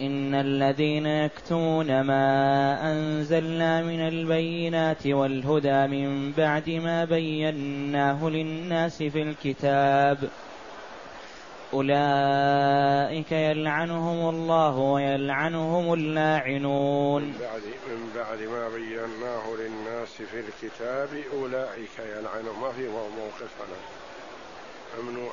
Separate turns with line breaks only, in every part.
إن الذين يكتمون ما أنزلنا من البينات والهدى من بعد ما بيناه للناس في الكتاب أولئك يلعنهم الله ويلعنهم اللاعنون
من بعد من بعد ما بيناه للناس في الكتاب أولئك يلعنهم ما في موقف هنا ممنوع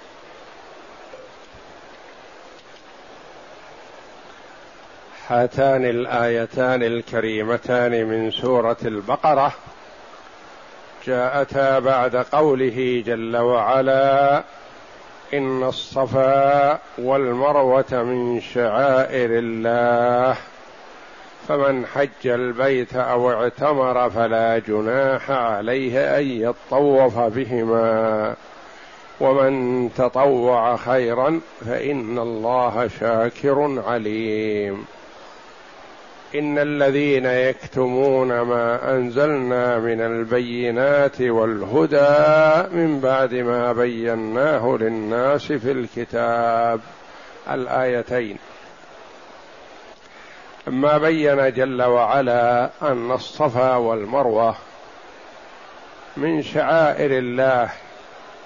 هاتان الآيتان الكريمتان من سورة البقرة جاءتا بعد قوله جل وعلا إن الصفا والمروة من شعائر الله فمن حج البيت أو اعتمر فلا جناح عليه أن يطوف بهما ومن تطوع خيرا فإن الله شاكر عليم. إن الذين يكتمون ما أنزلنا من البينات والهدى من بعد ما بيناه للناس في الكتاب الآيتين. ما بين جل وعلا أن الصفا والمروة من شعائر الله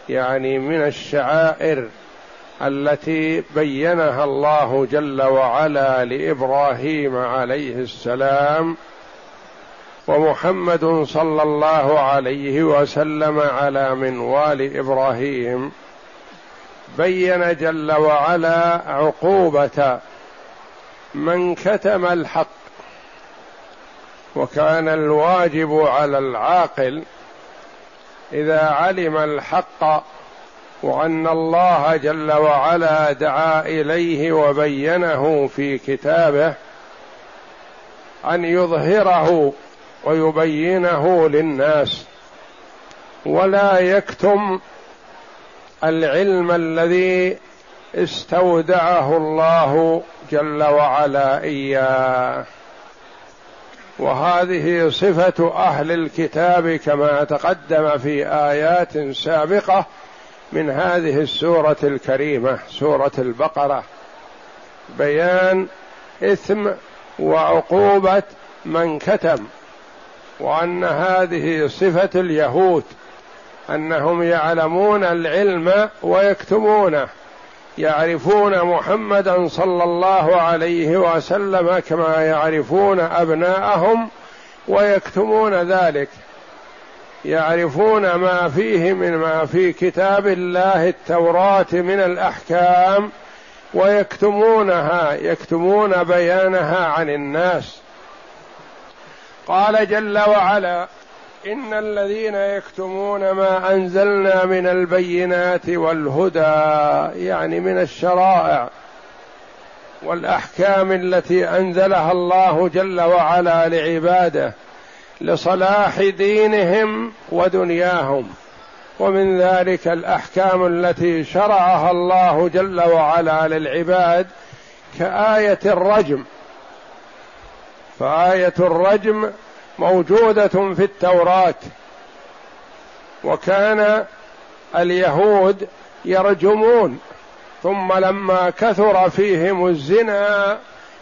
يعني من الشعائر التي بينها الله جل وعلا لإبراهيم عليه السلام ومحمد صلى الله عليه وسلم على منوال إبراهيم بين جل وعلا عقوبة من كتم الحق وكان الواجب على العاقل إذا علم الحق وأن الله جل وعلا دعا إليه وبينه في كتابه أن يظهره ويبينه للناس. ولا يكتم العلم الذي استودعه الله جل وعلا إياه. وهذه صفة أهل الكتاب كما تقدم في آيات سابقة من هذه السورة الكريمة سورة البقرة. بيان إثم وعقوبة من كتم وأن هذه صفة اليهود أنهم يعلمون العلم ويكتمونه يعرفون محمدا صلى الله عليه وسلم كما يعرفون أبناءهم ويكتمون ذلك. يعرفون ما فيه من ما في كتاب الله التوراة من الأحكام ويكتمونها يكتمون بيانها عن الناس. قال جل وعلا إن الذين يكتمون ما أنزلنا من البينات والهدى يعني من الشرائع والأحكام التي أنزلها الله جل وعلا لعباده لصلاح دينهم ودنياهم. ومن ذلك الأحكام التي شرعها الله جل وعلا للعباد كآية الرجم. فآية الرجم موجودة في التوراة. وكان اليهود يرجمون. ثم لما كثر فيهم الزنا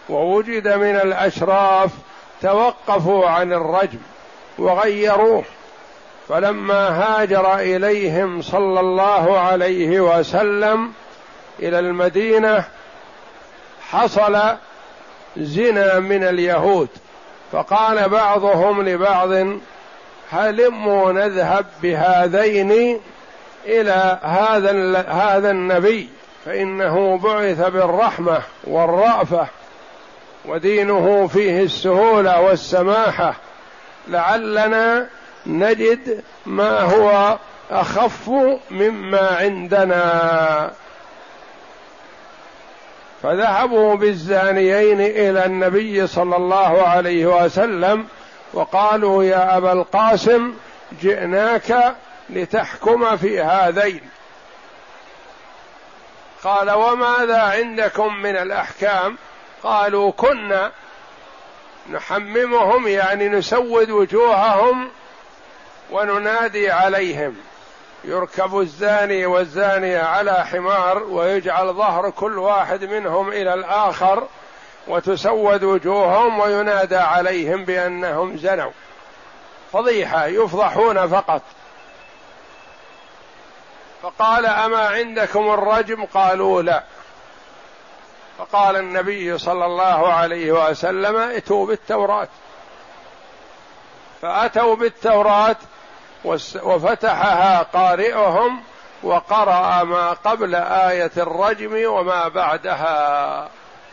ووجد من الأشراف توقفوا عن الرجم وغيروه. فلما هاجر إليهم صلى الله عليه وسلم إلى المدينة حصل زنا من اليهود. فقال بعضهم لبعض هلموا نذهب بهذين إلى هذا هذا النبي فإنه بعث بالرحمة والرأفة. ودينه فيه السهولة والسماحة لعلنا نجد ما هو أخف مما عندنا. فذهبوا بالزانيين إلى النبي صلى الله عليه وسلم وقالوا يا أبا القاسم جئناك لتحكم في هذين. قال وماذا عندكم من الأحكام؟ قالوا كنا نحممهم يعني نسود وجوههم وننادي عليهم. يركب الزاني والزانيه على حمار ويجعل ظهر كل واحد منهم إلى الآخر وتسود وجوههم وينادى عليهم بأنهم زنوا. فضيحة يفضحون فقط. فقال أما عندكم الرجم؟ قالوا لا. فقال النبي صلى الله عليه وسلم ائتوا بالتوراة. فأتوا بالتوراة وفتحها قارئهم وقرأ ما قبل آية الرجم وما بعدها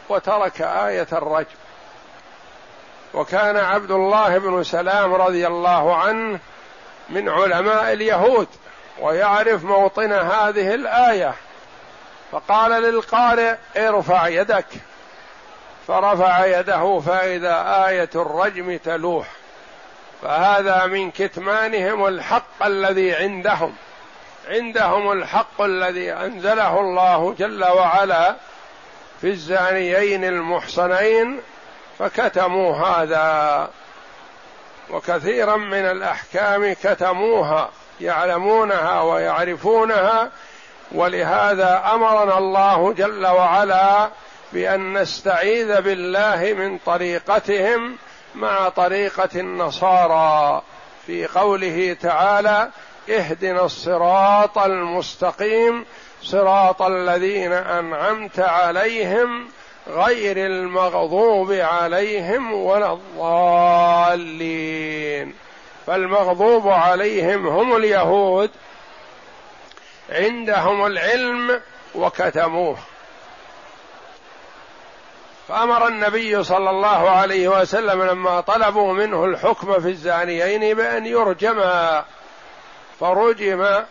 وترك آية الرجم. وكان عبد الله بن سلام رضي الله عنه من علماء اليهود ويعرف موطن هذه الآية. فقال للقارئ ارفع يدك. فرفع يده فإذا آية الرجم تلوح. فهذا من كتمانهم الحق الذي عندهم. عندهم الحق الذي أنزله الله جل وعلا في الزانيين المحصنين فكتموا هذا. وكثيرا من الأحكام كتموها يعلمونها ويعرفونها ولهذا أمرنا الله جل وعلا بأن نستعيذ بالله من طريقتهم مع طريقة النصارى في قوله تعالى اهدنا الصراط المستقيم صراط الذين أنعمت عليهم غير المغضوب عليهم ولا الضالين. فالمغضوب عليهم هم اليهود عندهم العلم وكتموه. فأمر النبي صلى الله عليه وسلم لما طلبوا منه الحكم في الزانيين بأن يرجما. فرجم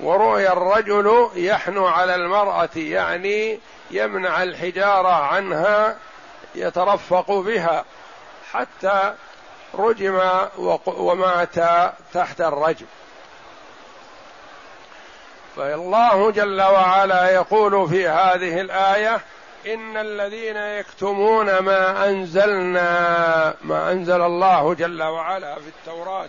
ورؤي الرجل يحنو على المرأة يعني يمنع الحجارة عنها يترفق بها. حتى رجم ومات تحت الرجم. فالله جل وعلا يقول في هذه الآية إن الذين يكتمون ما أنزلنا ما أنزل الله جل وعلا في التوراة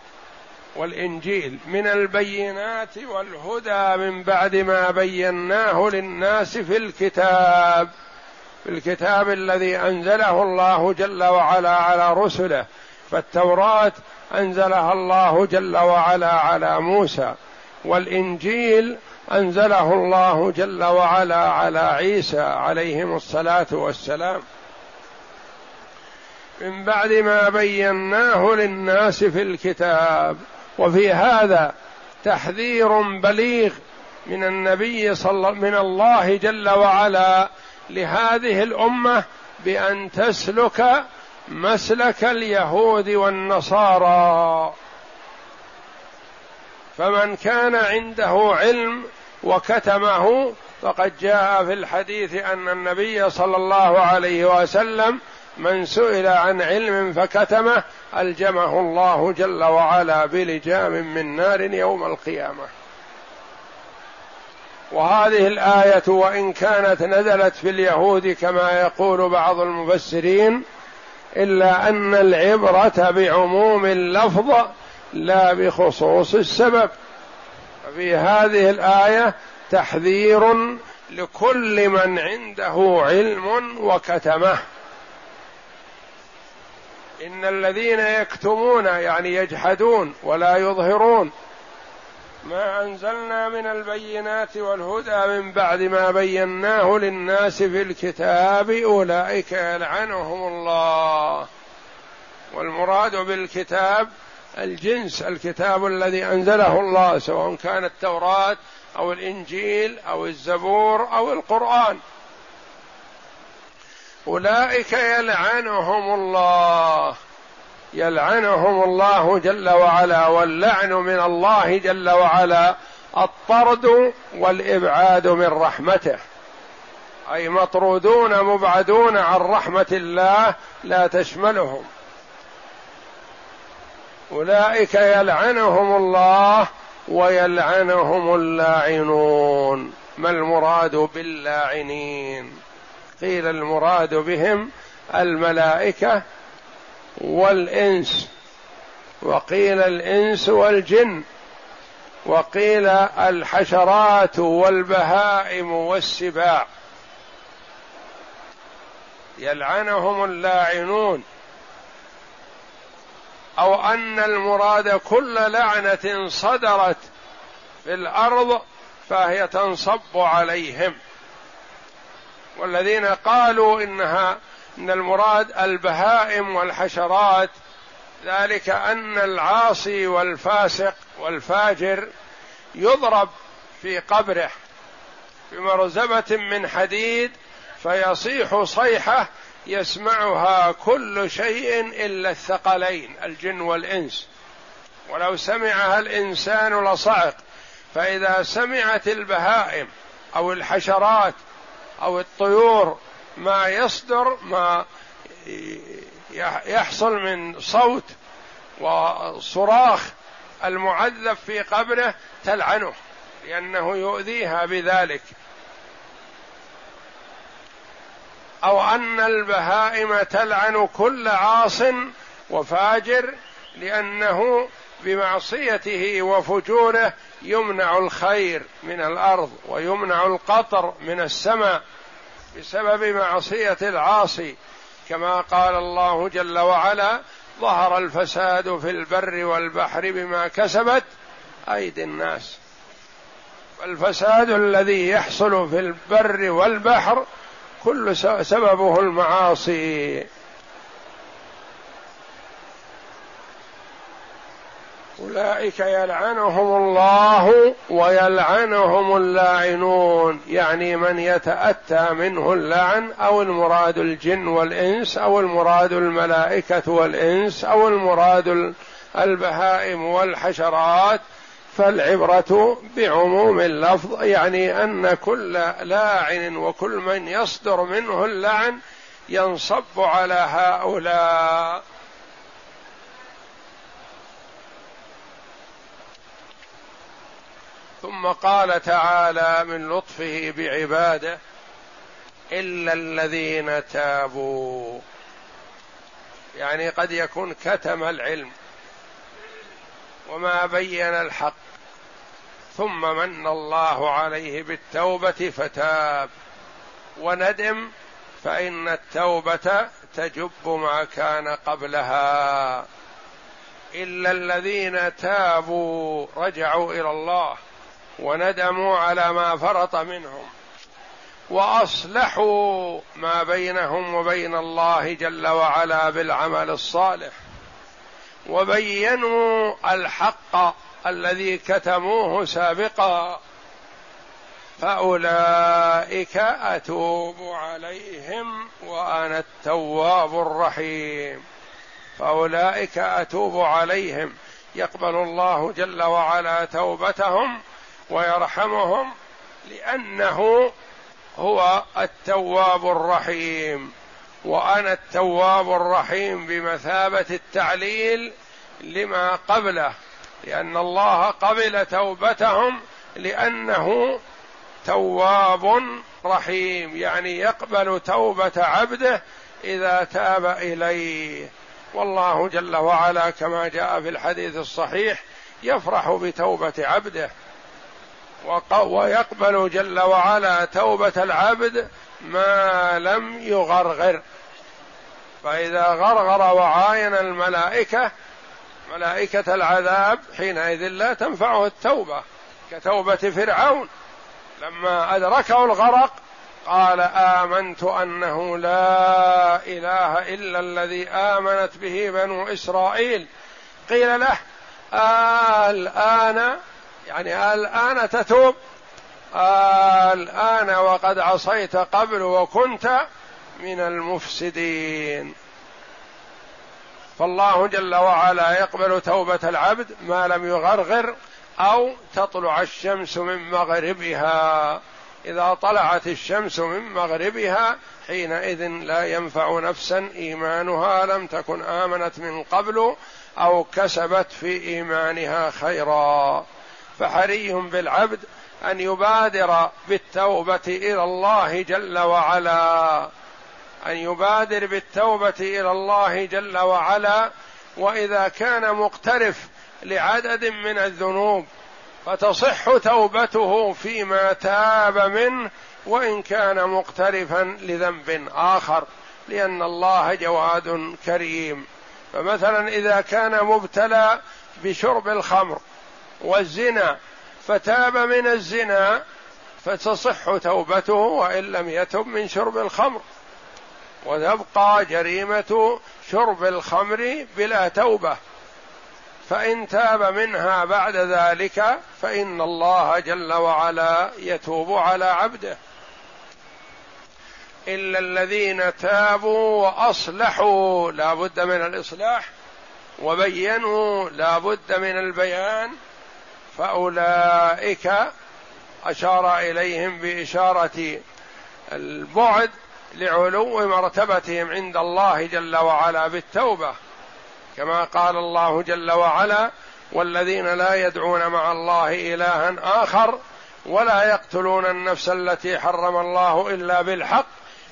والإنجيل من البينات والهدى من بعد ما بيناه للناس في الكتاب في الكتاب الذي أنزله الله جل وعلا على رسله. فالتوراة أنزلها الله جل وعلا على موسى والإنجيل أنزله الله جل وعلا على عيسى عليهم الصلاة والسلام. من بعد ما بيناه للناس في الكتاب وفي هذا تحذير بليغ من النبي صلى من الله جل وعلا لهذه الأمة بأن تسلك مسلك اليهود والنصارى. فمن كان عنده علم وكتمه فقد جاء في الحديث أن النبي صلى الله عليه وسلم من سئل عن علم فكتمه ألجمه الله جل وعلا بلجام من نار يوم القيامة. وهذه الآية وإن كانت نزلت في اليهود كما يقول بعض المفسرين إلا أن العبرة بعموم اللفظ لا بخصوص السبب. في هذه الآية تحذير لكل من عنده علم وكتمه. إن الذين يكتمون يعني يجحدون ولا يظهرون. ما أنزلنا من البينات والهدى من بعد ما بيناه للناس في الكتاب أولئك يلعنهم الله. والمراد بالكتاب الجنس الكتاب الذي أنزله الله سواء كان التوراة أو الإنجيل أو الزبور أو القرآن. أولئك يلعنهم الله يلعنهم الله جل وعلا واللعن من الله جل وعلا الطرد والإبعاد من رحمته. أي مطرودون مبعدون عن رحمة الله لا تشملهم. أولئك يلعنهم الله ويلعنهم اللاعنون. ما المراد باللاعنين؟ قيل المراد بهم الملائكة والإنس وقيل الإنس والجن وقيل الحشرات والبهائم والسباع. يلعنهم اللاعنون. أو أن المراد كل لعنة صدرت في الأرض فهي تنصب عليهم. والذين قالوا إنها إن المراد البهائم والحشرات ذلك أن العاصي والفاسق والفاجر يضرب في قبره بمرزبة من حديد فيصيح صيحه يسمعها كل شيء إلا الثقلين الجن والإنس. ولو سمعها الإنسان لصعق فإذا سمعت البهائم أو الحشرات أو الطيور ما يصدر ما يحصل من صوت وصراخ المعذب في قبره تلعنه لأنه يؤذيها بذلك. أو أن البهائم تلعن كل عاص وفاجر لأنه بمعصيته وفجوره يمنع الخير من الأرض ويمنع القطر من السماء بسبب معصية العاصي كما قال الله جل وعلا ظهر الفساد في البر والبحر بما كسبت أيدي الناس. الفساد الذي يحصل في البر والبحر كل سببه المعاصي. أولئك يلعنهم الله ويلعنهم اللاعنون. يعني من يتأتى منه اللعن أو المراد الجن والإنس أو المراد الملائكة والإنس أو المراد البهائم والحشرات فالعبرة بعموم اللفظ يعني أن كل لاعن وكل من يصدر منه اللعن ينصب على هؤلاء. ثم قال تعالى من لطفه بعباده إلا الذين تابوا. يعني قد يكون كتم العلم. وما بين الحق. ثم من الله عليه بالتوبة فتاب. وندم فإن التوبة تجب ما كان قبلها. إلا الذين تابوا رجعوا إلى الله وندموا على ما فرط منهم. وأصلحوا ما بينهم وبين الله جل وعلا بالعمل الصالح. وبينوا الحق الذي كتموه سابقا فأولئك أتوب عليهم وأنا التواب الرحيم. فأولئك أتوب عليهم. يقبل الله جل وعلا توبتهم ويرحمهم لأنه هو التواب الرحيم. وأنا التواب الرحيم بمثابة التعليل لما قبله لأن الله قبل توبتهم لأنه تواب رحيم يعني يقبل توبة عبده إذا تاب إليه. والله جل وعلا كما جاء في الحديث الصحيح يفرح بتوبة عبده ويقبل جل وعلا توبة العبد ما لم يغرغر. فإذا غرغر وعاين الملائكة ملائكة العذاب حينئذ لا تنفعه التوبة كتوبة فرعون. لما أدركه الغرق قال آمنت أنه لا إله إلا الذي آمنت به بنو إسرائيل. قيل له آه الآن يعني الآن تتوب؟ الآن وقد عصيت قبل وكنت من المفسدين. فالله جل وعلا يقبل توبة العبد ما لم يغرغر أو تطلع الشمس من مغربها. إذا طلعت الشمس من مغربها حينئذ لا ينفع نفسا إيمانها لم تكن آمنت من قبل أو كسبت في إيمانها خيرا. فحري بالعبد أن يبادر بالتوبة إلى الله جل وعلا. أن يبادر بالتوبة إلى الله جل وعلا. وإذا كان مقترف لعدد من الذنوب فتصح توبته فيما تاب منه وإن كان مقترفا لذنب آخر لأن الله جواد كريم. فمثلا إذا كان مبتلى بشرب الخمر والزنا فتاب من الزنا فتصح توبته وإن لم يتب من شرب الخمر. وتبقى جريمة شرب الخمر بلا توبة. فإن تاب منها بعد ذلك فإن الله جل وعلا يتوب على عبده. إلا الذين تابوا وأصلحوا لا بد من الإصلاح وبينوا لا بد من البيان فأولئك أشار إليهم بإشارة البعد لعلو مرتبتهم عند الله جل وعلا بالتوبة. كما قال الله جل وعلا والذين لا يدعون مع الله إلها آخر ولا يقتلون النفس التي حرم الله إلا بالحق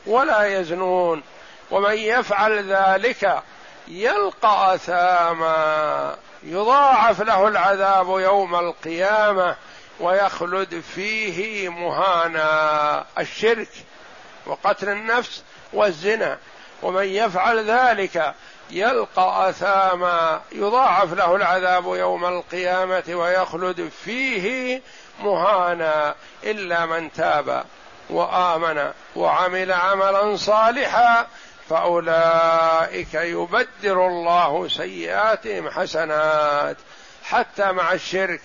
ولا يزنون. ومن يفعل ذلك يلقى أثاما. يضاعف له العذاب يوم القيامة ويخلد فيه مهانا. الشرك وقتل النفس والزنا. ومن يفعل ذلك يلقى أثاما. يضاعف له العذاب يوم القيامة ويخلد فيه مهانا. إلا من تاب وآمن وعمل عملا صالحا فأولئك يبدل الله سيئاتهم حسنات حتى مع الشرك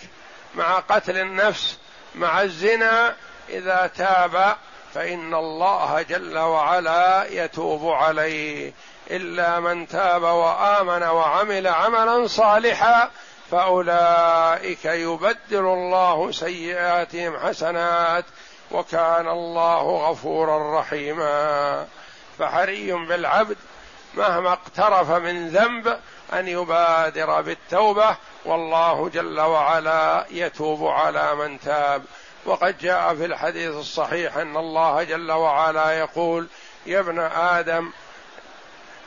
مع قتل النفس مع الزنا إذا تاب فإن الله جل وعلا يتوب عليه. إلا من تاب وآمن وعمل عملا صالحا فأولئك يبدل الله سيئاتهم حسنات وكان الله غفورا رحيما. فحري بالعبد مهما اقترف من ذنب أن يبادر بالتوبة والله جل وعلا يتوب على من تاب. وقد جاء في الحديث الصحيح أن الله جل وعلا يقول يا ابن آدم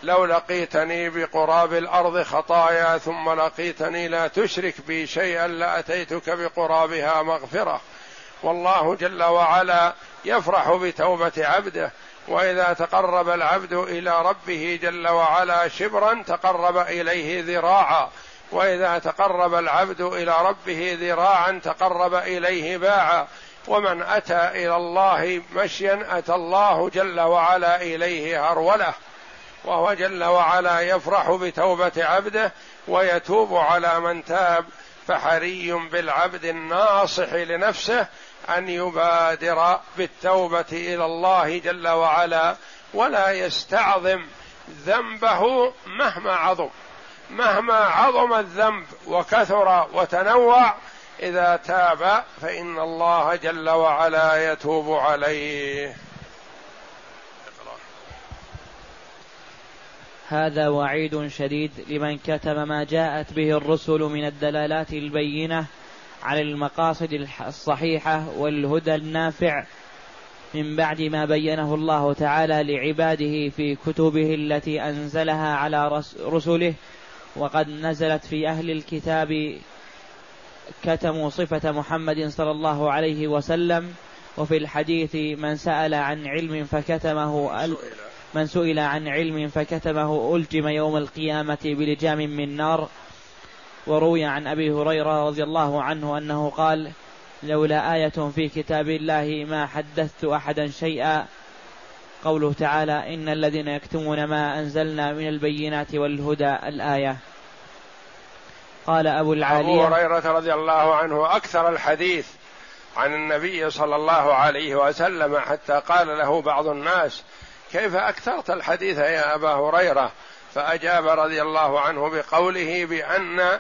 لو لقيتني بقراب الأرض خطايا ثم لقيتني لا تشرك بي شيئا لأتيتك بقرابها مغفرة. والله جل وعلا يفرح بتوبة عبده. وإذا تقرب العبد إلى ربه جل وعلا شبرا تقرب إليه ذراعا. وإذا تقرب العبد إلى ربه ذراعا تقرب إليه باعا. ومن أتى إلى الله مشيا أتى الله جل وعلا إليه هرولة. وهو جل وعلا يفرح بتوبة عبده ويتوب على من تاب. فحري بالعبد الناصح لنفسه أن يبادر بالتوبة إلى الله جل وعلا ولا يستعظم ذنبه مهما عظم. مهما عظم الذنب وكثر وتنوع إذا تاب فإن الله جل وعلا يتوب عليه.
هذا وعيد شديد لمن كتب ما جاءت به الرسل من الدلالات البينة على المقاصد الصحيحة والهدى النافع من بعد ما بينه الله تعالى لعباده في كتبه التي أنزلها على رسله. وقد نزلت في أهل الكتاب كتموا صفة محمد صلى الله عليه وسلم. وفي الحديث من سأل عن علم فكتمه من سئل عن علم فكتمه ألجم يوم القيامة بلجام من نار. وروي عن أبي هريرة رضي الله عنه أنه قال لولا آية في كتاب الله ما حدثت أحدا شيئا قوله تعالى إن الذين يكتمون ما أنزلنا من البينات والهدى الآية قال أبو العالية
أبو هريرة رضي الله عنه أكثر الحديث عن النبي صلى الله عليه وسلم حتى قال له بعض الناس كيف أكثرت الحديث يا أبا هريرة؟ فأجاب رضي الله عنه بقوله بأن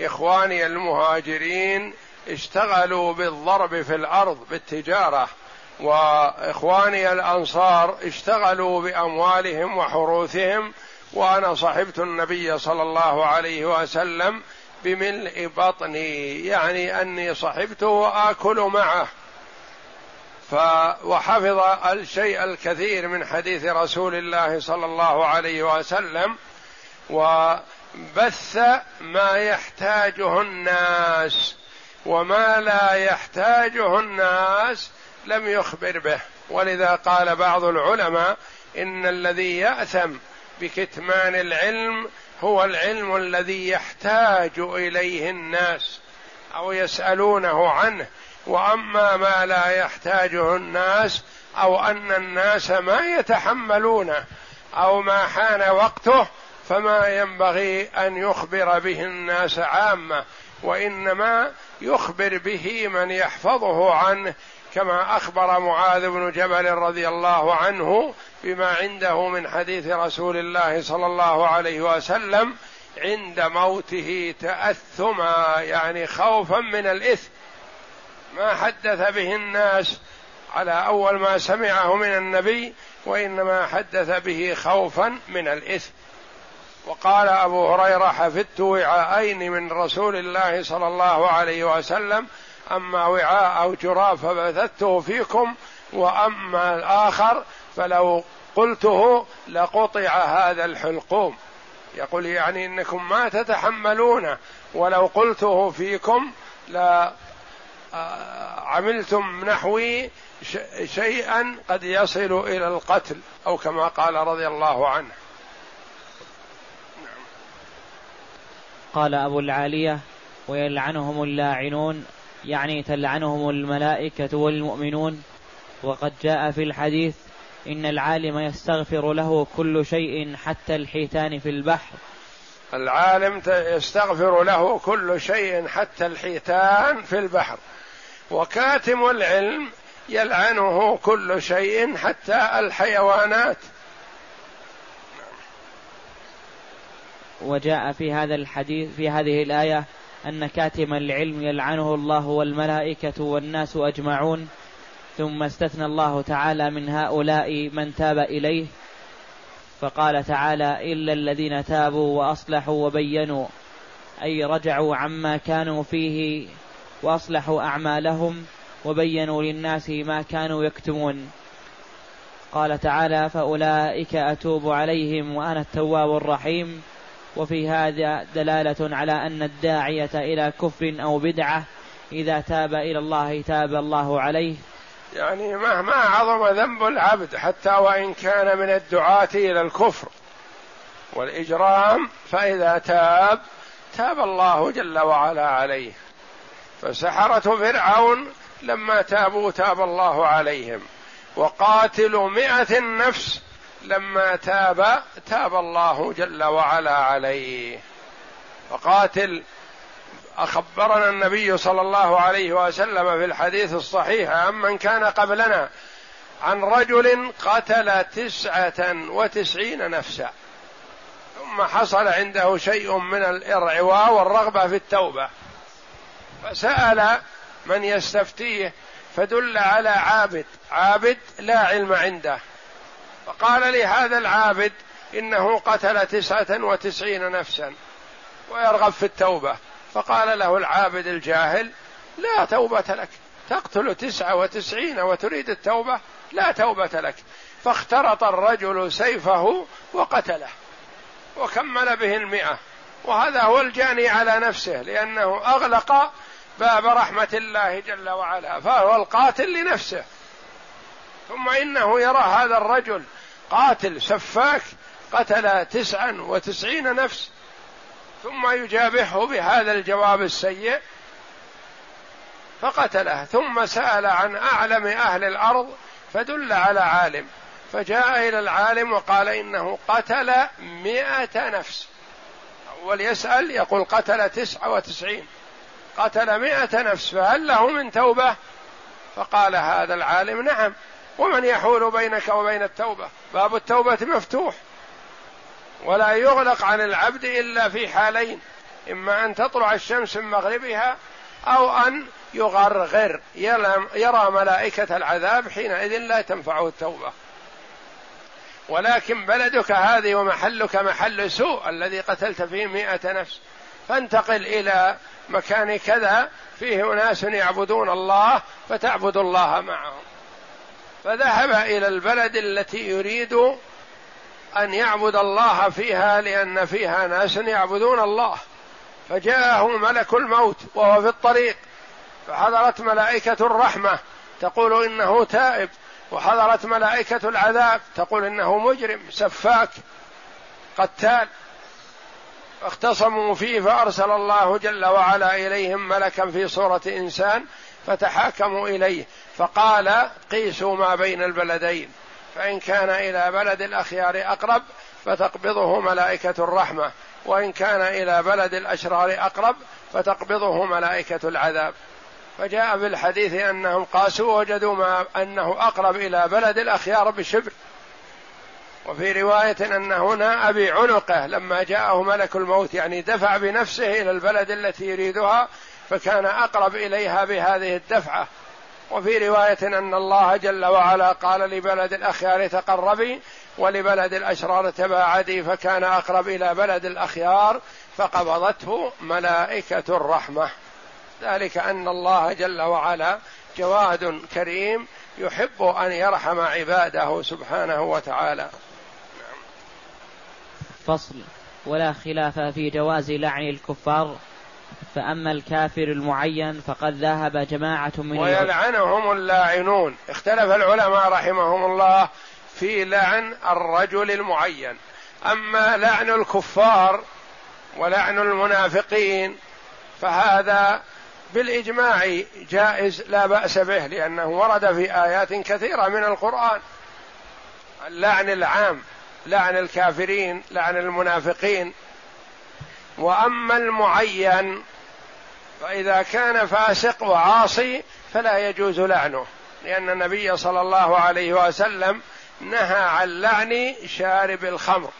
إخواني المهاجرين اشتغلوا بالضرب في الأرض بالتجارة وإخواني الأنصار اشتغلوا بأموالهم وحروثهم وأنا صحبت النبي صلى الله عليه وسلم بملء بطني يعني أني صحبته وآكل معه. ف وحفظ الشيء الكثير من حديث رسول الله صلى الله عليه وسلم وبث ما يحتاجه الناس وما لا يحتاجه الناس لم يخبر به. ولذا قال بعض العلماء إن الذي يأثم بكتمان العلم هو العلم الذي يحتاج إليه الناس أو يسألونه عنه. واما ما لا يحتاجه الناس أو ان الناس ما يتحملونه أو ما حان وقته فما ينبغي ان يخبر به الناس عامة وانما يخبر به من يحفظه عنه كما اخبر معاذ بن جبل رضي الله عنه بما عنده من حديث رسول الله صلى الله عليه وسلم عند موته تأثما يعني خوفا من الإثم. ما حدث به الناس على أول ما سمعه من النبي وإنما حدث به خوفا من الإثم. وقال أبو هريرة حفظت وعاءين من رسول الله صلى الله عليه وسلم أما وعاء أو جراب فبثته فيكم وأما الآخر فلو قلته لقطع هذا الحلقوم. يقول يعني إنكم ما تتحملونه ولو قلته فيكم لا عملتم نحوي شيئا قد يصل إلى القتل أو كما قال رضي الله عنه.
قال أبو العالية ويلعنهم اللاعنون يعني تلعنهم الملائكة والمؤمنون. وقد جاء في الحديث إن العالم يستغفر له كل شيء حتى الحيتان في البحر.
العالم يستغفر له كل شيء حتى الحيتان في البحر. وكاتم العلم يلعنه كل شيء حتى الحيوانات.
وجاء في هذا الحديث في هذه الآية أن كاتم العلم يلعنه الله والملائكة والناس أجمعون. ثم استثنى الله تعالى من هؤلاء من تاب إليه. فقال تعالى إلا الذين تابوا وأصلحوا وبينوا أي رجعوا عما كانوا فيه وأصلحوا أعمالهم وبينوا للناس ما كانوا يكتمون. قال تعالى فأولئك أتوب عليهم وأنا التواب الرحيم. وفي هذا دلالة على أن الداعية إلى كفر أو بدعة إذا تاب إلى الله تاب الله عليه.
يعني مهما عظم ذنب العبد حتى وإن كان من الدعاة إلى الكفر والإجرام فإذا تاب تاب الله جل وعلا عليه. فسحرة فرعون لما تابوا تاب الله عليهم. وقاتل مئة نفس لما تاب تاب الله جل وعلا عليه. فقاتل أخبرنا النبي صلى الله عليه وسلم في الحديث الصحيح عمن كان قبلنا عن رجل قتل تسعة وتسعين نفسا ثم حصل عنده شيء من الإرعواء والرغبة في التوبة. فسأل من يستفتيه فدل على عابد عابد لا علم عنده. فقال لي هذا العابد إنه قتل تسعة وتسعين نفسا ويرغب في التوبة. فقال له العابد الجاهل لا توبة لك. تقتل تسعة وتسعين وتريد التوبة لا توبة لك. فاخترط الرجل سيفه وقتله وكمل به المئة. وهذا هو الجاني على نفسه لأنه أغلق باب رحمة الله جل وعلا فهو القاتل لنفسه. ثم إنه يرى هذا الرجل قاتل سفاك قتل تسعا وتسعين نفس ثم يجابهه بهذا الجواب السيء فقتله ثم سأل عن أعلم أهل الأرض فدل على عالم فجاء إلى العالم وقال إنه قتل مئة نفس. أول يسأل يقول قتل تسعة وتسعين. قتل مئة نفس فهل له من توبة؟ فقال هذا العالم نعم. ومن يحول بينك وبين التوبة؟ باب التوبة مفتوح. ولا يغلق عن العبد إلا في حالين إما أن تطلع الشمس من مغربها أو أن يغرغر يرى ملائكة العذاب حينئذ لا تنفعه التوبة. ولكن بلدك هذه ومحلك محل سوء الذي قتلت فيه مئة نفس فانتقل إلى مكان كذا فيه أناس يعبدون الله فتعبد الله معهم. فذهب إلى البلد التي يريد أن يعبد الله فيها لأن فيها ناس يعبدون الله. فجاءه ملك الموت وهو في الطريق. فحضرت ملائكة الرحمة. تقول إنه تائب. وحضرت ملائكة العذاب. تقول إنه مجرم سفاك قتال. فاختصموا فيه فأرسل الله جل وعلا إليهم ملكا في صورة إنسان فتحاكموا إليه. فقال قيسوا ما بين البلدين. فإن كان إلى بلد الأخيار أقرب فتقبضه ملائكة الرحمة وإن كان إلى بلد الأشرار أقرب فتقبضه ملائكة العذاب. فجاء في الحديث أنهم قاسوا وجدوا ما أنه أقرب إلى بلد الأخيار بشبر. وفي رواية انه ناء بعنقه لما جاءه ملك الموت يعني دفع بنفسه إلى البلد التي يريدها فكان أقرب إليها بهذه الدفعة. وفي رواية أن الله جل وعلا قال لبلد الأخيار تقربي ولبلد الأشرار تباعدي فكان أقرب إلى بلد الأخيار فقبضته ملائكة الرحمة. ذلك أن الله جل وعلا جواد كريم يحب أن يرحم عباده سبحانه وتعالى.
فصل. ولا خلاف في جواز لعن الكفار. فأما الكافر المعين فقد ذهب جماعة من
ويلعنهم اللاعنون. اختلف العلماء رحمهم الله في لعن الرجل المعين. أما لعن الكفار ولعن المنافقين فهذا بالإجماع جائز لا بأس به لأنه ورد في آيات كثيرة من القرآن. اللعن العام لعن الكافرين لعن المنافقين. وأما المعين فإذا كان فاسق وعاصي فلا يجوز لعنه لأن النبي صلى الله عليه وسلم نهى عن لعن شارب الخمر.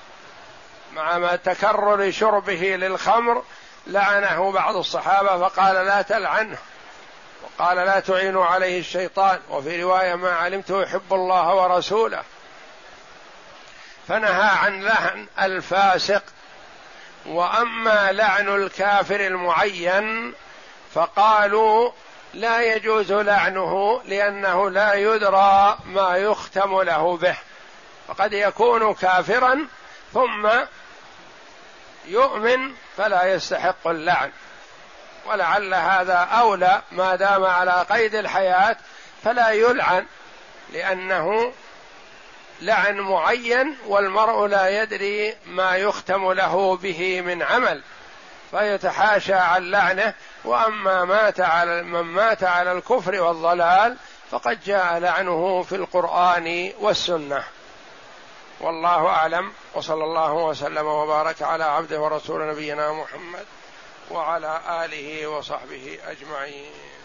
مع ما تكرر شربه للخمر لعنه بعض الصحابة فقال لا تلعنه وقال لا تعينوا عليه الشيطان وفي رواية ما علمته يحب الله ورسوله. فنهى عن لعن الفاسق وأما لعن الكافر المعين فقالوا لا يجوز لعنه لأنه لا يدرى ما يختم له به. فقد يكون كافرا ثم يؤمن فلا يستحق اللعن. ولعل هذا أولى ما دام على قيد الحياة فلا يلعن لأنه لعن معين والمرء لا يدري ما يختم له به من عمل. فيتحاشى عن لعنه وأما مات على من مات على الكفر والضلال فقد جاء لعنه في القرآن والسنة. والله أعلم وصلى الله وسلم وبارك على عبده ورسول نبينا محمد وعلى آله وصحبه أجمعين.